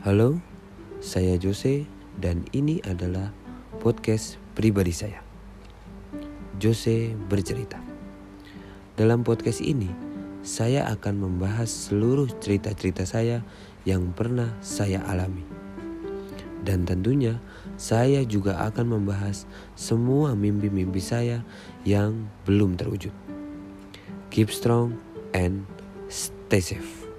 Halo, saya Jose dan ini adalah podcast pribadi saya. Jose bercerita. Dalam podcast ini, saya akan membahas seluruh cerita-cerita saya yang pernah saya alami. Dan tentunya saya juga akan membahas semua mimpi-mimpi saya yang belum terwujud. Keep strong and stay safe.